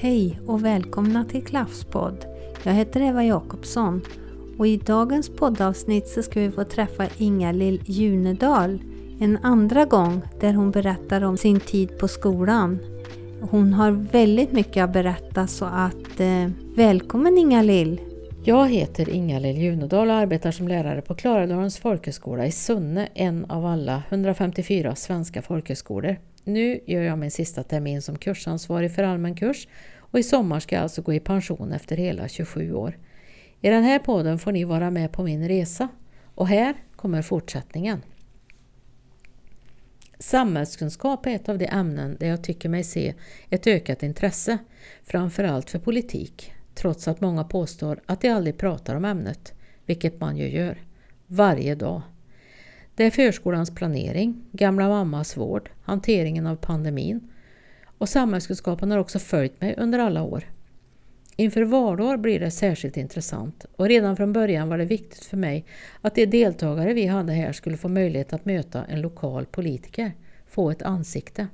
Hej och välkomna till Klaffspodd. Jag heter Eva Jakobsson och i dagens poddavsnitt så ska vi få träffa Inga-Lill Junedal en andra gång där hon berättar om sin tid på skolan. Hon har väldigt mycket att berätta så att eh, välkommen Inga-Lill! Jag heter Inga-Lill Junedal och arbetar som lärare på Klarälvdalens folkhögskola i Sunne, en av alla 154 svenska folkhögskolor. Nu gör jag min sista termin som kursansvarig för allmän kurs och i sommar ska jag alltså gå i pension efter hela 27 år. I den här podden får ni vara med på min resa och här kommer fortsättningen. Samhällskunskap är ett av de ämnen där jag tycker mig se ett ökat intresse, framförallt för politik, trots att många påstår att de aldrig pratar om ämnet, vilket man ju gör, varje dag. Det är förskolans planering, gamla mammas vård, hanteringen av pandemin och samhällskunskapen har också följt mig under alla år. Inför valår blir det särskilt intressant och redan från början var det viktigt för mig att de deltagare vi hade här skulle få möjlighet att möta en lokal politiker, få ett ansikte.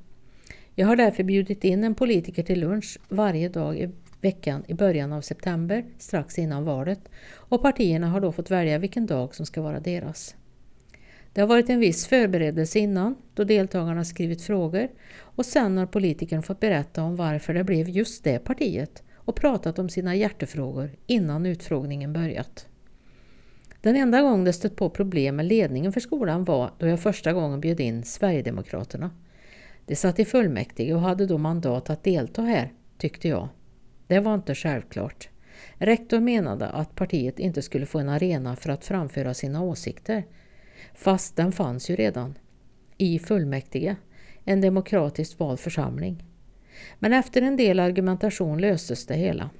Jag har därför bjudit in en politiker till lunch varje dag i veckan i början av september, strax innan valet, och partierna har då fått välja vilken dag som ska vara deras. Det har varit en viss förberedelse innan, då deltagarna skrivit frågor och sen har politikern fått berätta om varför det blev just det partiet och pratat om sina hjärtefrågor innan utfrågningen börjat. Den enda gång det stött på problem med ledningen för skolan var då jag första gången bjöd in Sverigedemokraterna. De satt i fullmäktige och hade då mandat att delta här, tyckte jag. Det var inte självklart. Rektor menade att partiet inte skulle få en arena för att framföra sina åsikter. Fast den fanns ju redan. I fullmäktige, en demokratiskt vald församling. Men efter en del argumentation löstes det hela.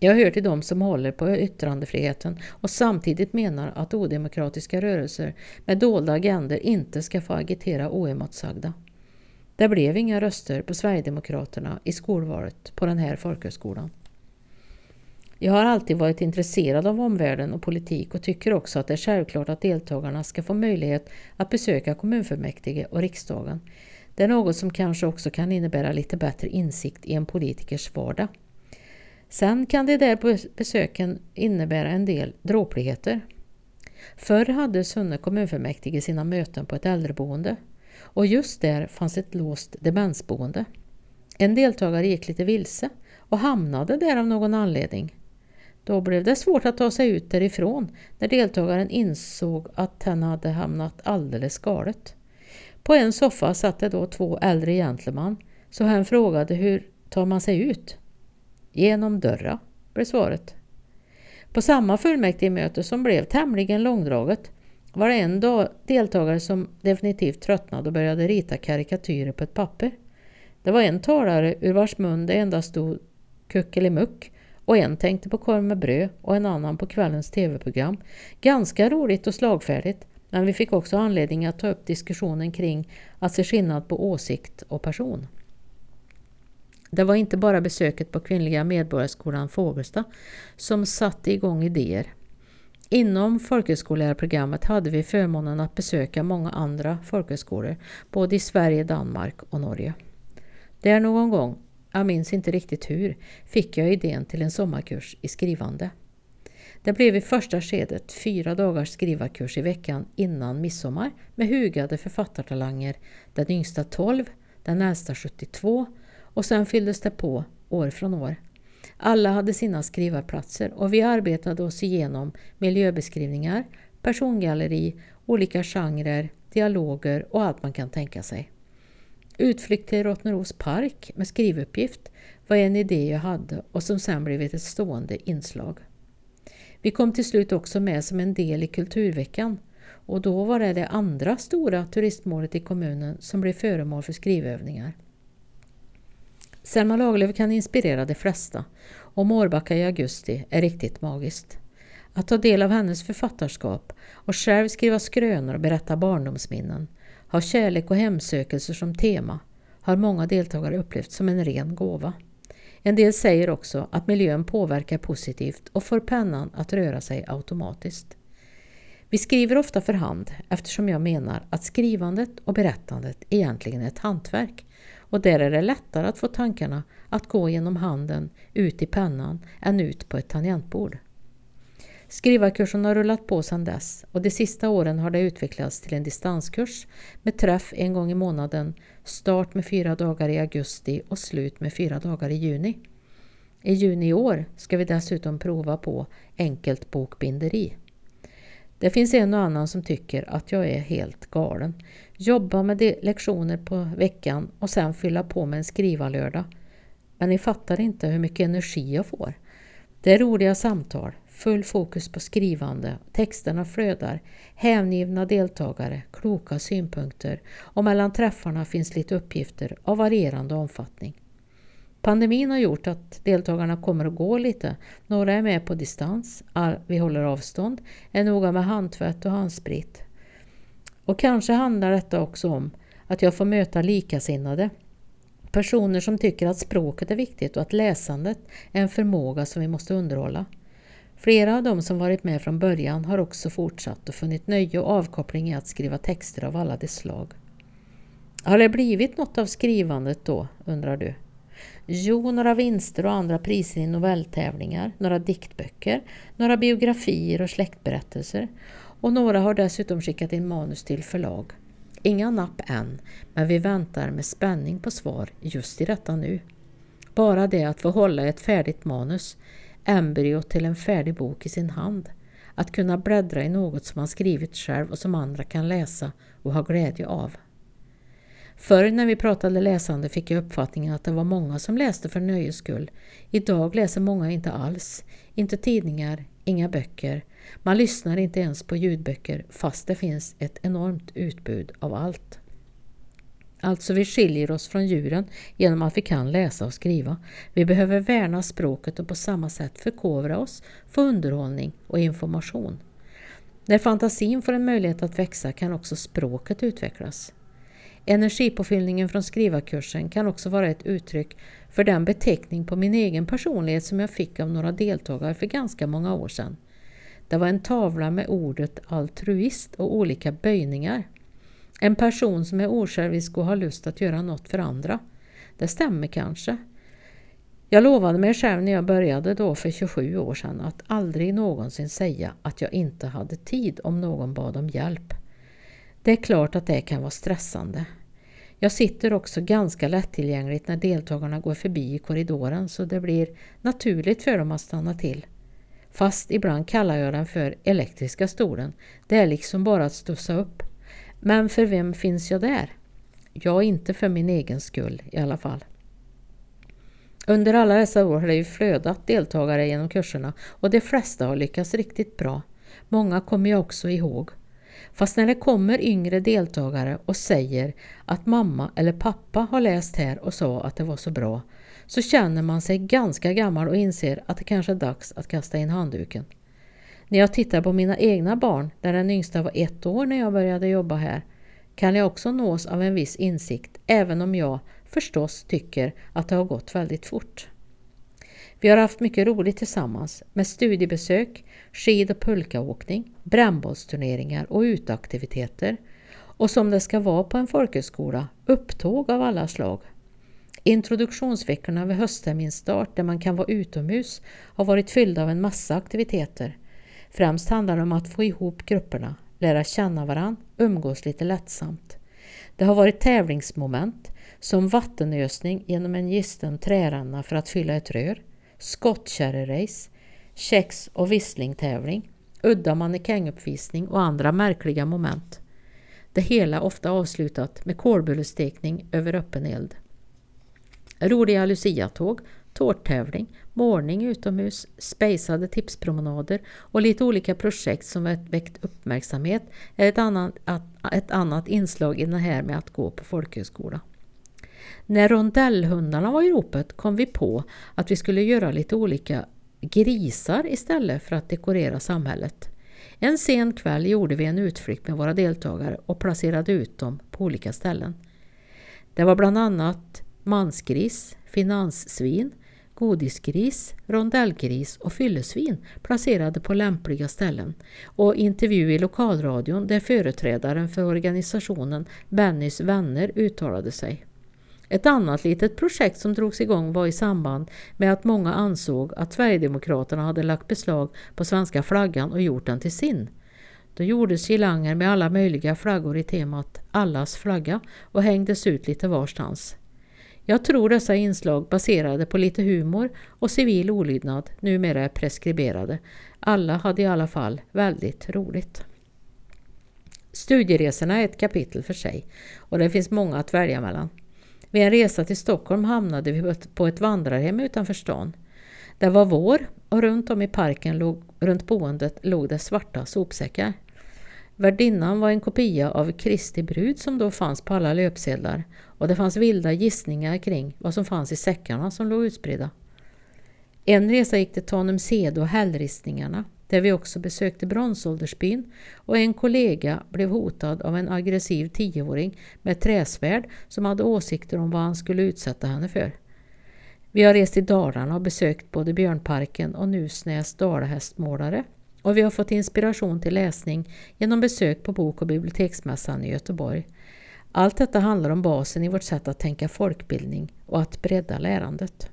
Jag hör till dem som håller på yttrandefriheten och samtidigt menar att odemokratiska rörelser med dolda agender inte ska få agitera oemotsagda. Det blev inga röster på Sverigedemokraterna i skolvalet på den här folkhögskolan. Jag har alltid varit intresserad av omvärlden och politik och tycker också att det är självklart att deltagarna ska få möjlighet att besöka kommunfullmäktige och riksdagen. Det är något som kanske också kan innebära lite bättre insikt i en politikers vardag. Sen kan det där besöken innebära en del dråpligheter. Förr hade Sunne kommunfullmäktige sina möten på ett äldreboende och just där fanns ett låst demensboende. En deltagare gick lite vilse och hamnade där av någon anledning. Då blev det svårt att ta sig ut därifrån när deltagaren insåg att han hade hamnat alldeles galet. På en soffa satt det då två äldre gentleman så han frågade hur tar man sig ut? Genom dörra, blev svaret. På samma fullmäktigemöte som blev tämligen långdraget var det en deltagare som definitivt tröttnade och började rita karikatyrer på ett papper. Det var en talare ur vars mun det endast stod kuckelimuck och en tänkte på korv med bröd och en annan på kvällens tv-program. Ganska roligt och slagfärdigt, men vi fick också anledning att ta upp diskussionen kring att se skillnad på åsikt och person. Det var inte bara besöket på Kvinnliga Medborgarskolan Fågelsta som satte igång idéer. Inom folkhögskollärarprogrammet hade vi förmånen att besöka många andra folkhögskolor, både i Sverige, Danmark och Norge. Där någon gång jag minns inte riktigt hur, fick jag idén till en sommarkurs i skrivande. Det blev i första skedet fyra dagars skrivarkurs i veckan innan midsommar med hugade författartalanger, den yngsta 12, den äldsta 72 och sen fylldes det på år från år. Alla hade sina skrivarplatser och vi arbetade oss igenom miljöbeskrivningar, persongalleri, olika genrer, dialoger och allt man kan tänka sig. Utflykt till Rottneros park med skrivuppgift var en idé jag hade och som sen blivit ett stående inslag. Vi kom till slut också med som en del i Kulturveckan och då var det det andra stora turistmålet i kommunen som blev föremål för skrivövningar. Selma Lagerlöf kan inspirera de flesta och Mårbacka i augusti är riktigt magiskt. Att ta del av hennes författarskap och själv skriva skrönor och berätta barndomsminnen har kärlek och hemsökelser som tema har många deltagare upplevt som en ren gåva. En del säger också att miljön påverkar positivt och får pennan att röra sig automatiskt. Vi skriver ofta för hand eftersom jag menar att skrivandet och berättandet egentligen är ett hantverk och där är det lättare att få tankarna att gå genom handen ut i pennan än ut på ett tangentbord. Skrivarkursen har rullat på sedan dess och de sista åren har det utvecklats till en distanskurs med träff en gång i månaden, start med fyra dagar i augusti och slut med fyra dagar i juni. I juni i år ska vi dessutom prova på enkelt bokbinderi. Det finns en och annan som tycker att jag är helt galen. Jobba med lektioner på veckan och sen fylla på med en skrivarlördag. Men ni fattar inte hur mycket energi jag får. Det är roliga samtal, full fokus på skrivande, texterna flödar, hängivna deltagare, kloka synpunkter och mellan träffarna finns lite uppgifter av varierande omfattning. Pandemin har gjort att deltagarna kommer att gå lite. Några är med på distans, vi håller avstånd, är noga med handtvätt och handsprit. Och kanske handlar detta också om att jag får möta likasinnade. Personer som tycker att språket är viktigt och att läsandet är en förmåga som vi måste underhålla. Flera av de som varit med från början har också fortsatt och funnit nöje och avkoppling i att skriva texter av alla de slag. Har det blivit något av skrivandet då, undrar du? Jo, några vinster och andra priser i novelltävlingar, några diktböcker, några biografier och släktberättelser. Och några har dessutom skickat in manus till förlag. Inga napp än, men vi väntar med spänning på svar just i detta nu. Bara det att få hålla ett färdigt manus, Embryot till en färdig bok i sin hand. Att kunna bläddra i något som man skrivit själv och som andra kan läsa och ha glädje av. Förr när vi pratade läsande fick jag uppfattningen att det var många som läste för nöjes skull. Idag läser många inte alls. Inte tidningar, inga böcker. Man lyssnar inte ens på ljudböcker fast det finns ett enormt utbud av allt. Alltså vi skiljer oss från djuren genom att vi kan läsa och skriva. Vi behöver värna språket och på samma sätt förkovra oss, få underhållning och information. När fantasin får en möjlighet att växa kan också språket utvecklas. Energipåfyllningen från skrivarkursen kan också vara ett uttryck för den beteckning på min egen personlighet som jag fick av några deltagare för ganska många år sedan. Det var en tavla med ordet altruist och olika böjningar. En person som är osjälvisk och har lust att göra något för andra. Det stämmer kanske. Jag lovade mig själv när jag började då för 27 år sedan att aldrig någonsin säga att jag inte hade tid om någon bad om hjälp. Det är klart att det kan vara stressande. Jag sitter också ganska lättillgängligt när deltagarna går förbi i korridoren så det blir naturligt för dem att stanna till. Fast ibland kallar jag den för elektriska stolen. Det är liksom bara att stussa upp. Men för vem finns jag där? Ja, inte för min egen skull i alla fall. Under alla dessa år har det ju flödat deltagare genom kurserna och de flesta har lyckats riktigt bra. Många kommer jag också ihåg. Fast när det kommer yngre deltagare och säger att mamma eller pappa har läst här och sa att det var så bra, så känner man sig ganska gammal och inser att det kanske är dags att kasta in handduken. När jag tittar på mina egna barn, där den yngsta var ett år när jag började jobba här, kan jag också nås av en viss insikt, även om jag förstås tycker att det har gått väldigt fort. Vi har haft mycket roligt tillsammans med studiebesök, skid och pulkaåkning, brännbollsturneringar och uteaktiviteter. Och som det ska vara på en folkhögskola, upptåg av alla slag. Introduktionsveckorna vid höstterminstart där man kan vara utomhus har varit fyllda av en massa aktiviteter. Främst handlar det om att få ihop grupperna, lära känna varann, umgås lite lättsamt. Det har varit tävlingsmoment som vattenösning genom en gisten träränna för att fylla ett rör, skottkärrerace, kex och visslingtävling, udda mannekänguppvisning och andra märkliga moment. Det hela ofta avslutat med kolbullestekning över öppen eld. Roliga luciatåg, tårttävling, målning utomhus, spejsade tipspromenader och lite olika projekt som väckt uppmärksamhet är ett annat, ett annat inslag i det här med att gå på folkhögskola. När rondellhundarna var i ropet kom vi på att vi skulle göra lite olika grisar istället för att dekorera samhället. En sen kväll gjorde vi en utflykt med våra deltagare och placerade ut dem på olika ställen. Det var bland annat mansgris, finanssvin, godisgris, rondellgris och fyllesvin placerade på lämpliga ställen och intervju i lokalradion där företrädaren för organisationen Bennys vänner uttalade sig. Ett annat litet projekt som drogs igång var i samband med att många ansåg att Sverigedemokraterna hade lagt beslag på svenska flaggan och gjort den till sin. Då gjordes girlanger med alla möjliga flaggor i temat Allas flagga och hängdes ut lite varstans. Jag tror dessa inslag baserade på lite humor och civil olydnad numera är preskriberade. Alla hade i alla fall väldigt roligt. Studieresorna är ett kapitel för sig och det finns många att välja mellan. Vid en resa till Stockholm hamnade vi på ett vandrarhem utanför stan. Det var vår och runt om i parken låg, runt boendet låg det svarta sopsäckar. Värdinnan var en kopia av Kristi brud som då fanns på alla löpsedlar och det fanns vilda gissningar kring vad som fanns i säckarna som låg utspridda. En resa gick till Tanumsede och hällristningarna där vi också besökte bronsåldersbyn och en kollega blev hotad av en aggressiv tioåring med träsvärd som hade åsikter om vad han skulle utsätta henne för. Vi har rest i Dalarna och besökt både Björnparken och Nusnäs dalahästmålare och vi har fått inspiration till läsning genom besök på Bok och biblioteksmässan i Göteborg. Allt detta handlar om basen i vårt sätt att tänka folkbildning och att bredda lärandet.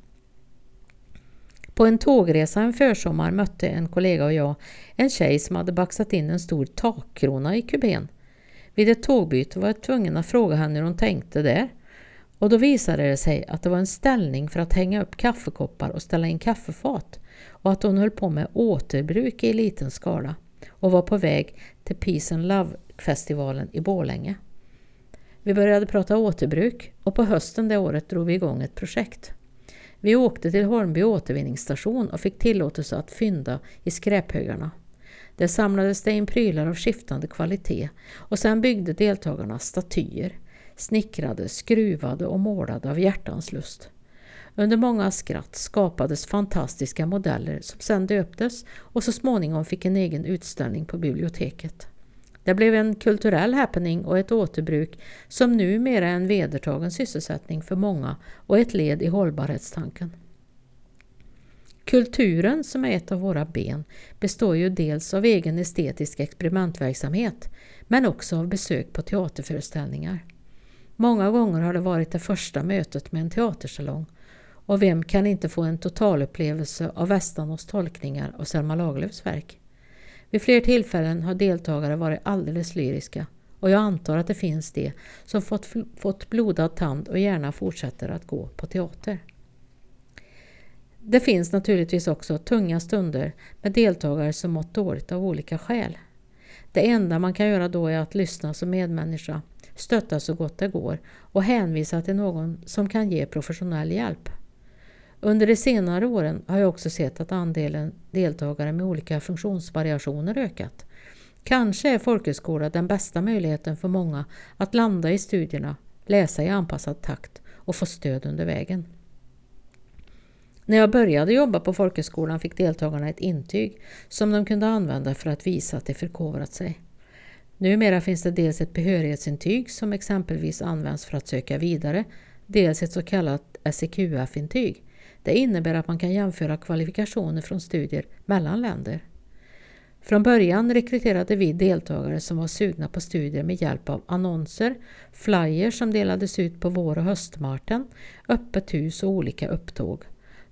På en tågresa en försommar mötte en kollega och jag en tjej som hade baxat in en stor takkrona i kuben. Vid ett tågbyte var jag tvungen att fråga henne hur hon tänkte där. Och då visade det sig att det var en ställning för att hänga upp kaffekoppar och ställa in kaffefat och att hon höll på med återbruk i liten skala och var på väg till Peace and Love-festivalen i Borlänge. Vi började prata återbruk och på hösten det året drog vi igång ett projekt. Vi åkte till Holmby återvinningsstation och fick tillåtelse att fynda i skräphögarna. Där samlades det in prylar av skiftande kvalitet och sen byggde deltagarna statyer, snickrade, skruvade och målade av hjärtans lust. Under många skratt skapades fantastiska modeller som sedan döptes och så småningom fick en egen utställning på biblioteket. Det blev en kulturell happening och ett återbruk som numera är en vedertagen sysselsättning för många och ett led i hållbarhetstanken. Kulturen, som är ett av våra ben, består ju dels av egen estetisk experimentverksamhet men också av besök på teaterföreställningar. Många gånger har det varit det första mötet med en teatersalong och vem kan inte få en totalupplevelse av Västanås tolkningar av Selma Lagerlöfs verk? Vid fler tillfällen har deltagare varit alldeles lyriska och jag antar att det finns de som fått, fått blodad tand och gärna fortsätter att gå på teater. Det finns naturligtvis också tunga stunder med deltagare som mått dåligt av olika skäl. Det enda man kan göra då är att lyssna som medmänniska, stötta så gott det går och hänvisa till någon som kan ge professionell hjälp. Under de senare åren har jag också sett att andelen deltagare med olika funktionsvariationer ökat. Kanske är folkhögskola den bästa möjligheten för många att landa i studierna, läsa i anpassad takt och få stöd under vägen. När jag började jobba på folkhögskolan fick deltagarna ett intyg som de kunde använda för att visa att de förkovrat sig. Numera finns det dels ett behörighetsintyg som exempelvis används för att söka vidare, dels ett så kallat SEQF-intyg det innebär att man kan jämföra kvalifikationer från studier mellan länder. Från början rekryterade vi deltagare som var sugna på studier med hjälp av annonser, flyers som delades ut på vår och höstmarten, öppet hus och olika upptåg.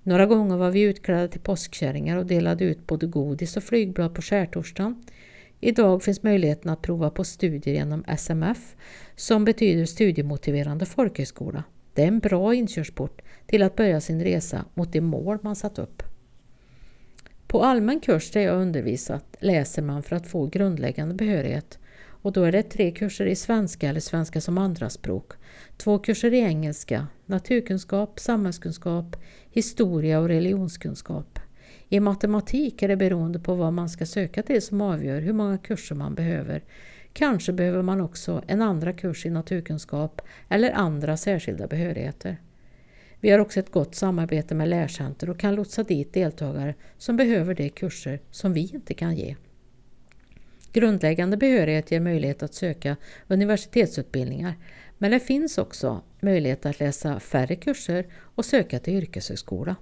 Några gånger var vi utklädda till påskkärringar och delade ut både godis och flygblad på skärtorsdagen. Idag finns möjligheten att prova på studier genom SMF som betyder studiemotiverande folkhögskola. Det är en bra inkörsport till att börja sin resa mot de mål man satt upp. På allmän kurs där jag undervisat läser man för att få grundläggande behörighet och då är det tre kurser i svenska eller svenska som andraspråk, två kurser i engelska, naturkunskap, samhällskunskap, historia och religionskunskap. I matematik är det beroende på vad man ska söka till som avgör hur många kurser man behöver Kanske behöver man också en andra kurs i naturkunskap eller andra särskilda behörigheter. Vi har också ett gott samarbete med Lärcenter och kan lotsa dit deltagare som behöver de kurser som vi inte kan ge. Grundläggande behörighet ger möjlighet att söka universitetsutbildningar men det finns också möjlighet att läsa färre kurser och söka till yrkeshögskola.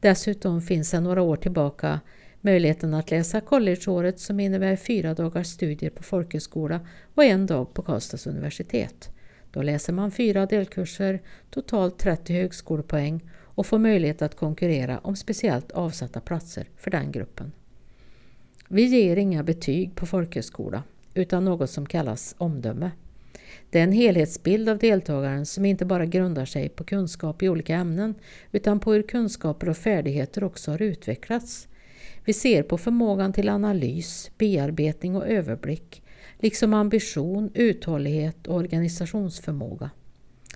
Dessutom finns sedan några år tillbaka möjligheten att läsa collegeåret som innebär fyra dagars studier på folkhögskola och en dag på Karlstads universitet. Då läser man fyra delkurser, totalt 30 högskolepoäng och får möjlighet att konkurrera om speciellt avsatta platser för den gruppen. Vi ger inga betyg på folkhögskola utan något som kallas omdöme. Det är en helhetsbild av deltagaren som inte bara grundar sig på kunskap i olika ämnen utan på hur kunskaper och färdigheter också har utvecklats. Vi ser på förmågan till analys, bearbetning och överblick, liksom ambition, uthållighet och organisationsförmåga.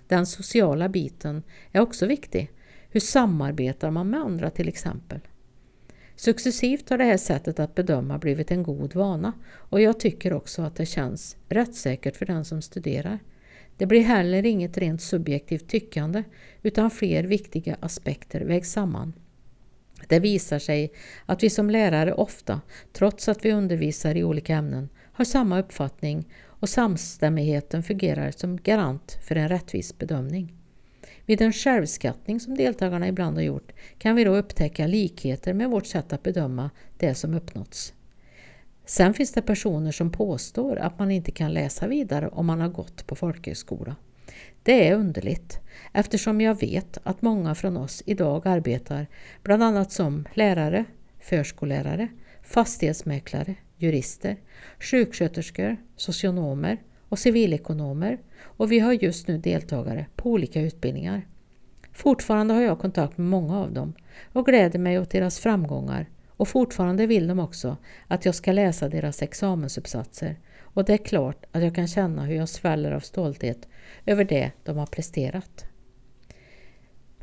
Den sociala biten är också viktig. Hur samarbetar man med andra till exempel? Successivt har det här sättet att bedöma blivit en god vana och jag tycker också att det känns rättssäkert för den som studerar. Det blir heller inget rent subjektivt tyckande utan fler viktiga aspekter vägs samman. Det visar sig att vi som lärare ofta, trots att vi undervisar i olika ämnen, har samma uppfattning och samstämmigheten fungerar som garant för en rättvis bedömning. Vid en självskattning som deltagarna ibland har gjort kan vi då upptäcka likheter med vårt sätt att bedöma det som uppnåtts. Sen finns det personer som påstår att man inte kan läsa vidare om man har gått på folkhögskola. Det är underligt eftersom jag vet att många från oss idag arbetar bland annat som lärare, förskollärare, fastighetsmäklare, jurister, sjuksköterskor, socionomer och civilekonomer och vi har just nu deltagare på olika utbildningar. Fortfarande har jag kontakt med många av dem och gläder mig åt deras framgångar och fortfarande vill de också att jag ska läsa deras examensuppsatser och det är klart att jag kan känna hur jag sväller av stolthet över det de har presterat.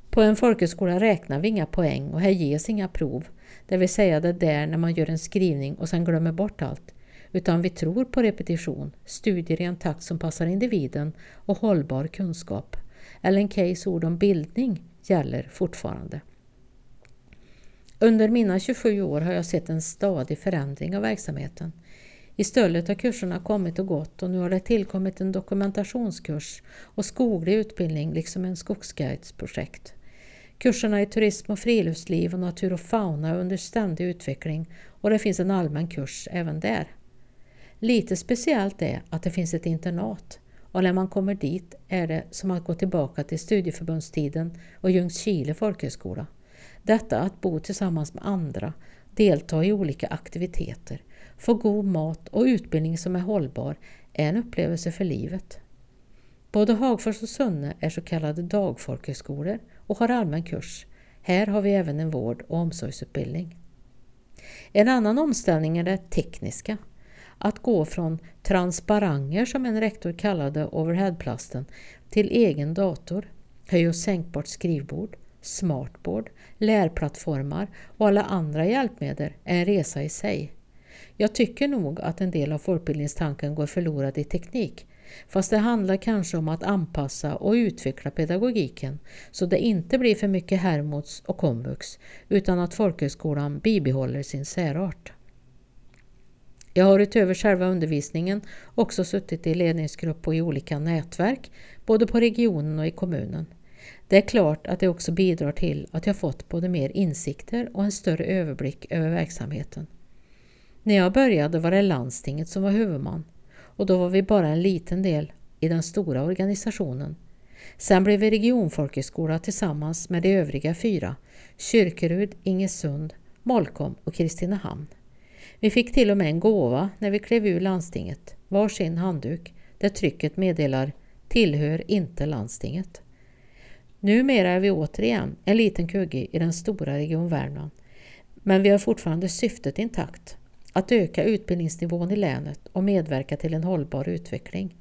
På en folkhögskola räknar vi inga poäng och här ges inga prov, det vill säga det där när man gör en skrivning och sen glömmer bort allt utan vi tror på repetition, studier i en takt som passar individen och hållbar kunskap. Ellen Keys ord om bildning gäller fortfarande. Under mina 27 år har jag sett en stadig förändring av verksamheten. I stället har kurserna kommit och gått och nu har det tillkommit en dokumentationskurs och skoglig utbildning liksom en skogsguidesprojekt. Kurserna i turism och friluftsliv och natur och fauna är under ständig utveckling och det finns en allmän kurs även där. Lite speciellt är att det finns ett internat och när man kommer dit är det som att gå tillbaka till studieförbundstiden och Ljungskile folkhögskola. Detta att bo tillsammans med andra, delta i olika aktiviteter, få god mat och utbildning som är hållbar är en upplevelse för livet. Både Hagfors och Sunne är så kallade dagfolkhögskolor och har allmän kurs. Här har vi även en vård och omsorgsutbildning. En annan omställning är det tekniska att gå från transparanger som en rektor kallade overheadplasten till egen dator, höj och sänkbart skrivbord, smartboard, lärplattformar och alla andra hjälpmedel är en resa i sig. Jag tycker nog att en del av folkbildningstanken går förlorad i teknik, fast det handlar kanske om att anpassa och utveckla pedagogiken så det inte blir för mycket Hermods och komvux utan att folkhögskolan bibehåller sin särart. Jag har utöver själva undervisningen också suttit i ledningsgrupp och i olika nätverk, både på regionen och i kommunen. Det är klart att det också bidrar till att jag fått både mer insikter och en större överblick över verksamheten. När jag började var det landstinget som var huvudman och då var vi bara en liten del i den stora organisationen. Sen blev vi regionfolkhögskola tillsammans med de övriga fyra, Kyrkerud, Ingesund, Molkom och Kristinehamn. Vi fick till och med en gåva när vi klev ur landstinget, varsin handduk där trycket meddelar tillhör inte landstinget. Numera är vi återigen en liten kugge i den stora Region Värmland. Men vi har fortfarande syftet intakt, att öka utbildningsnivån i länet och medverka till en hållbar utveckling.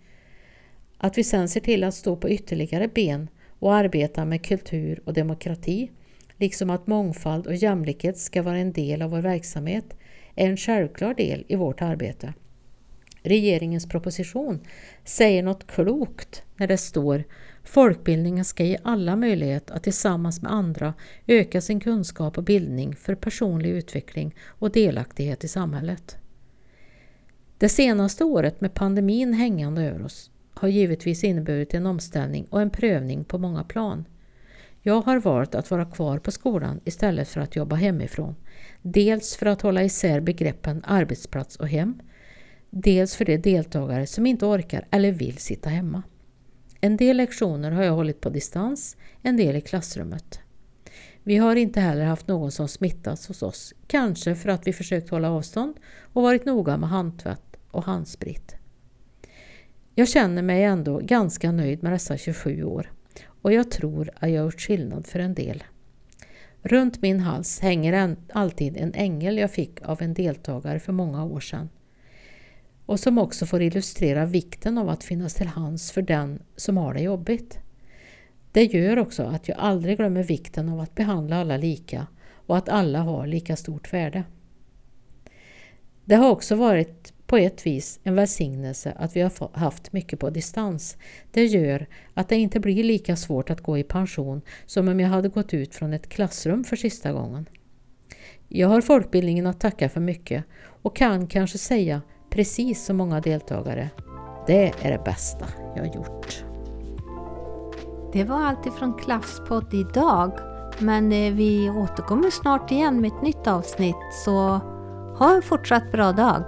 Att vi sedan ser till att stå på ytterligare ben och arbeta med kultur och demokrati, liksom att mångfald och jämlikhet ska vara en del av vår verksamhet, är en självklar del i vårt arbete. Regeringens proposition säger något klokt när det står Folkbildningen ska ge alla möjlighet att tillsammans med andra öka sin kunskap och bildning för personlig utveckling och delaktighet i samhället. Det senaste året med pandemin hängande över oss har givetvis inneburit en omställning och en prövning på många plan. Jag har valt att vara kvar på skolan istället för att jobba hemifrån. Dels för att hålla isär begreppen arbetsplats och hem. Dels för de deltagare som inte orkar eller vill sitta hemma. En del lektioner har jag hållit på distans, en del i klassrummet. Vi har inte heller haft någon som smittats hos oss, kanske för att vi försökt hålla avstånd och varit noga med handtvätt och handsprit. Jag känner mig ändå ganska nöjd med dessa 27 år och jag tror att jag gjort skillnad för en del. Runt min hals hänger alltid en ängel jag fick av en deltagare för många år sedan och som också får illustrera vikten av att finnas till hands för den som har det jobbigt. Det gör också att jag aldrig glömmer vikten av att behandla alla lika och att alla har lika stort värde. Det har också varit på ett vis en välsignelse att vi har haft mycket på distans. Det gör att det inte blir lika svårt att gå i pension som om jag hade gått ut från ett klassrum för sista gången. Jag har folkbildningen att tacka för mycket och kan kanske säga precis som många deltagare. Det är det bästa jag gjort. Det var allt ifrån Klaffspodd idag. Men eh, vi återkommer snart igen med ett nytt avsnitt så ha en fortsatt bra dag!